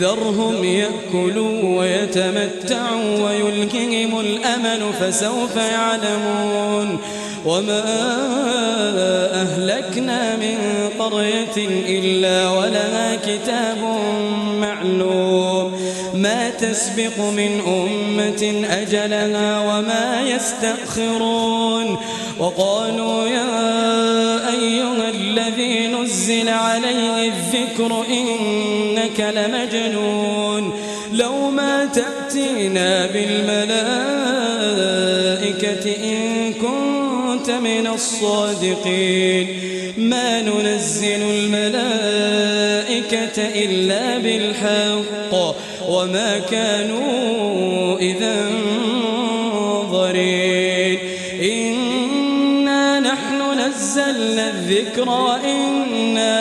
ذرهم يأكلوا ويتمتعوا ويلههم الأمل فسوف يعلمون وما أهلكنا من قرية إلا ولها كتاب معلوم ما تسبق من أمة أجلها وما يستأخرون وقالوا يا أيها الذي نزل عليه الذكر إنك لمجنون. لو ما تأتينا بالملائكة إن كنت من الصادقين. ما ننزل الملائكة إلا بالحق وما كانوا إذا ضرين إنا نحن نزلنا الذكر وإنا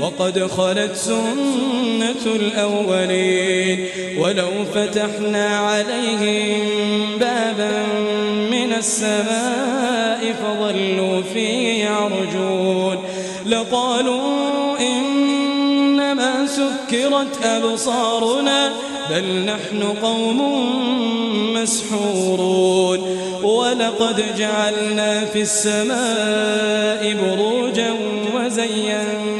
وقد خلت سنة الأولين ولو فتحنا عليهم بابا من السماء فظلوا فيه يعرجون لقالوا إنما سكرت أبصارنا بل نحن قوم مسحورون ولقد جعلنا في السماء بروجا وزيناها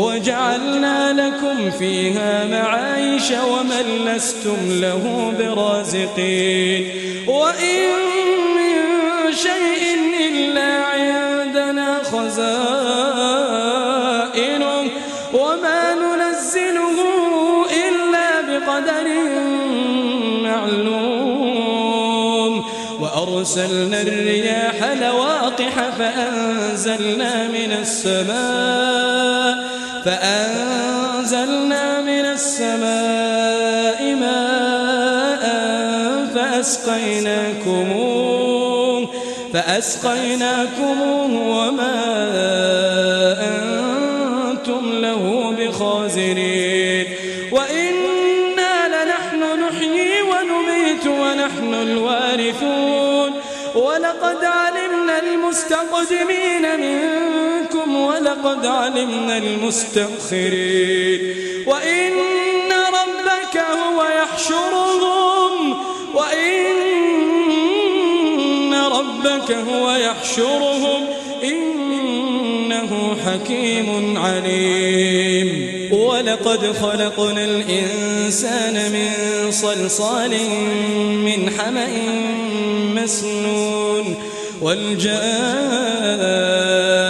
وجعلنا لكم فيها معايش ومن لستم له برازقين. وإن من شيء إلا عندنا خزائنه وما ننزله إلا بقدر معلوم. وأرسلنا الرياح لواقح فأنزلنا من السماء فأنزلنا من السماء ماء فأسقيناكموه فأسقيناكموه وما أنتم له بخازرين وإنا لنحن نحيي ونميت ونحن الوارثون. ولقد علمنا المستقدمين منكم ولقد علمنا المستأخرين. وإن ربك هو يحشرهم. وإن ربك هو يحشرهم. إنه حكيم عليم. ولقد خلقنا الإنسان من صلصال من حمأ مسنون. والجان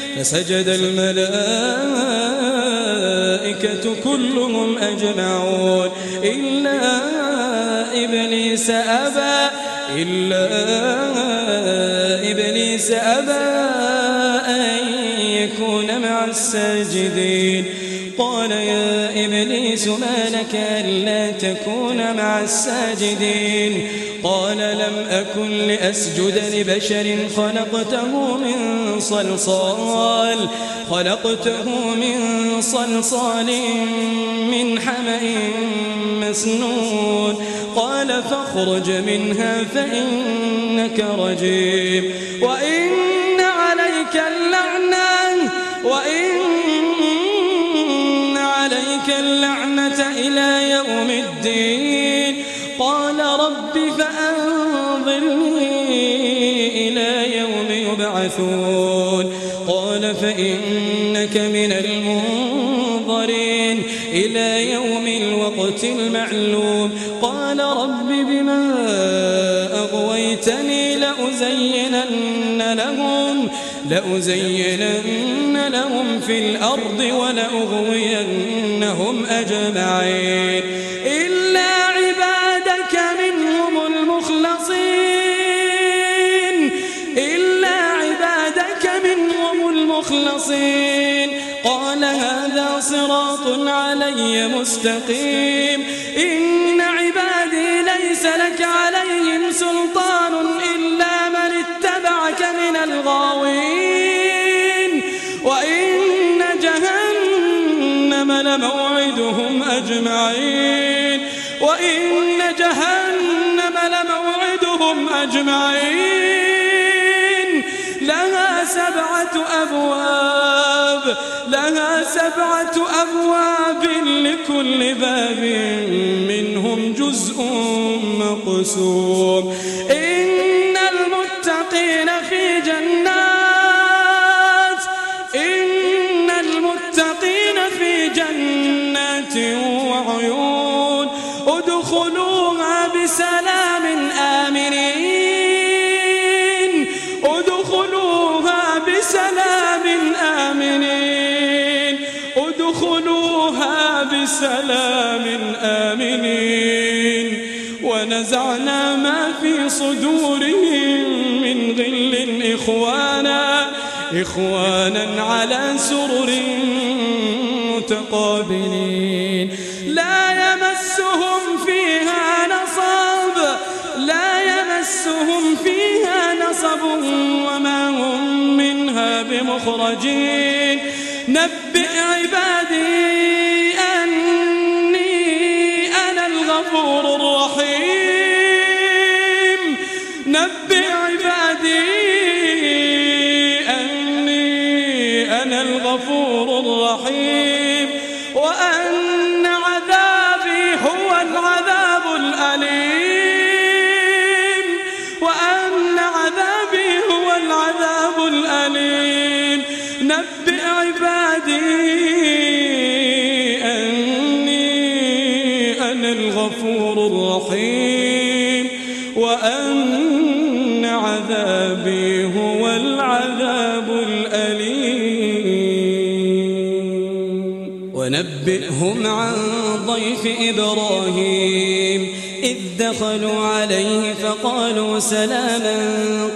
فسجد الملائكة كلهم أجمعون. إلا إبليس أبى إلا إبليس أبى أن يكون مع الساجدين. لك ألا تكون مع الساجدين. قال لم أكن لأسجد لبشر خلقته من صلصال. خلقته من صلصال من حمأ مسنون. قال فاخرج منها فإنك رجيم. وإن عليك اللعنة وإن عليك اللعنة إلى يوم الدين. قال رب فأنظرني إلى يوم يبعثون. قال فإنك من المنظرين إلى يوم الوقت المعلوم. قال رب بما أغويتني لأزينن لهم لأزينن لهم في الأرض ولأغوينهم أجمعين. إلا عبادك منهم المخلصين. إلا عبادك منهم المخلصين. قال هذا صراط علي مستقيم. إن عبادي ليس لك عليهم أجمعين. وإن جهنم لموعدهم أجمعين. لها سبعة أبواب لها سبعة أبواب لكل باب منهم جزء مقسوم. ونزعنا ما في صدورهم من غل إخوانا إخوانا على سرر متقابلين. لا يمسهم فيها نصب لا يمسهم فيها نصب وما هم منها بمخرجين. نبئ عبادي عبادي أني أنا الغفور الرحيم وأن عذابي هو العذاب الأليم. ونبئهم عن ضيف إبراهيم إذ دخلوا عليه فقالوا سلاما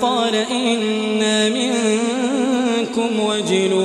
قال إنا منكم وجلون.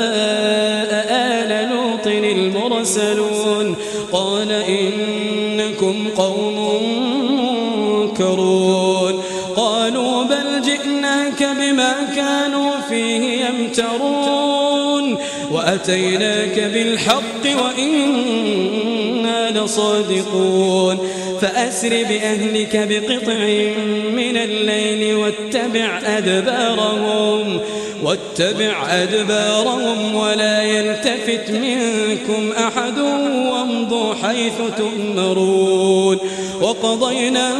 المرسلون قال إنكم قوم منكرون. قالوا بل جئناك بما كانوا فيه يمترون. وأتيناك بالحق لصادقون فأسر بأهلك بقطع من الليل واتبع أدبارهم واتبع أدبارهم ولا يلتفت منكم أحد وامضوا حيث تؤمرون. وقضينا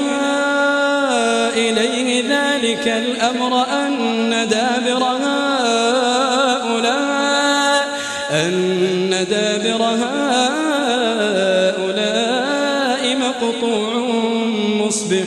إليه ذلك الأمر أن دابر هؤلاء أن دابر هؤلاء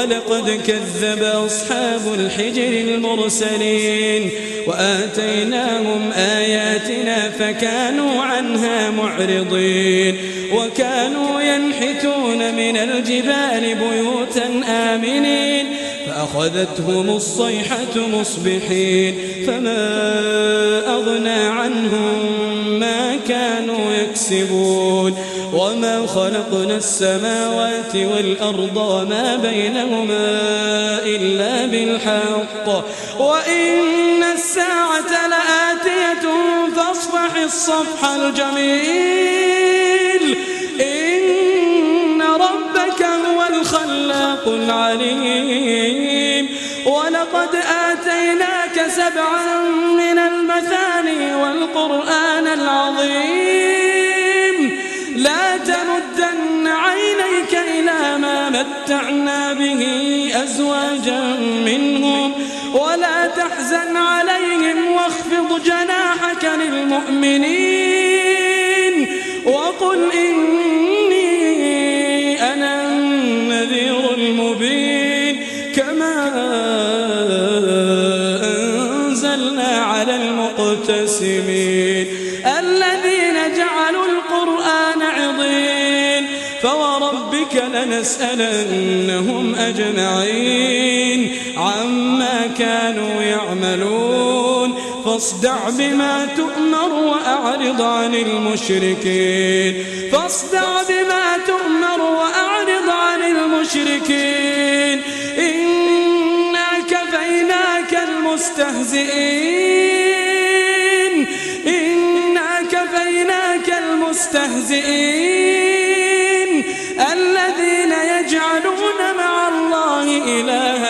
ولقد كذب أصحاب الحجر المرسلين وآتيناهم آياتنا فكانوا عنها معرضين وكانوا ينحتون من الجبال بيوتا آمنين فأخذتهم الصيحة مصبحين فما أغنى عنهم ما كانوا يكسبون وما خلقنا السماوات والأرض وما بينهما إلا بالحق. وإن الساعة لآتية فاصفح الصفح الجميل. إن ربك هو الخلاق العليم. ولقد آتيناك سبعا من المثاني والقرآن العظيم. ما متعنا به أزواجا منهم ولا تحزن عليهم واخفض جناحك للمؤمنين. لنسألنهم أجمعين عما كانوا يعملون. فاصدع بما تؤمر وأعرض عن المشركين. فاصدع بما تؤمر وأعرض عن المشركين. إنا كفيناك المستهزئين. إنا كفيناك المستهزئين. الذين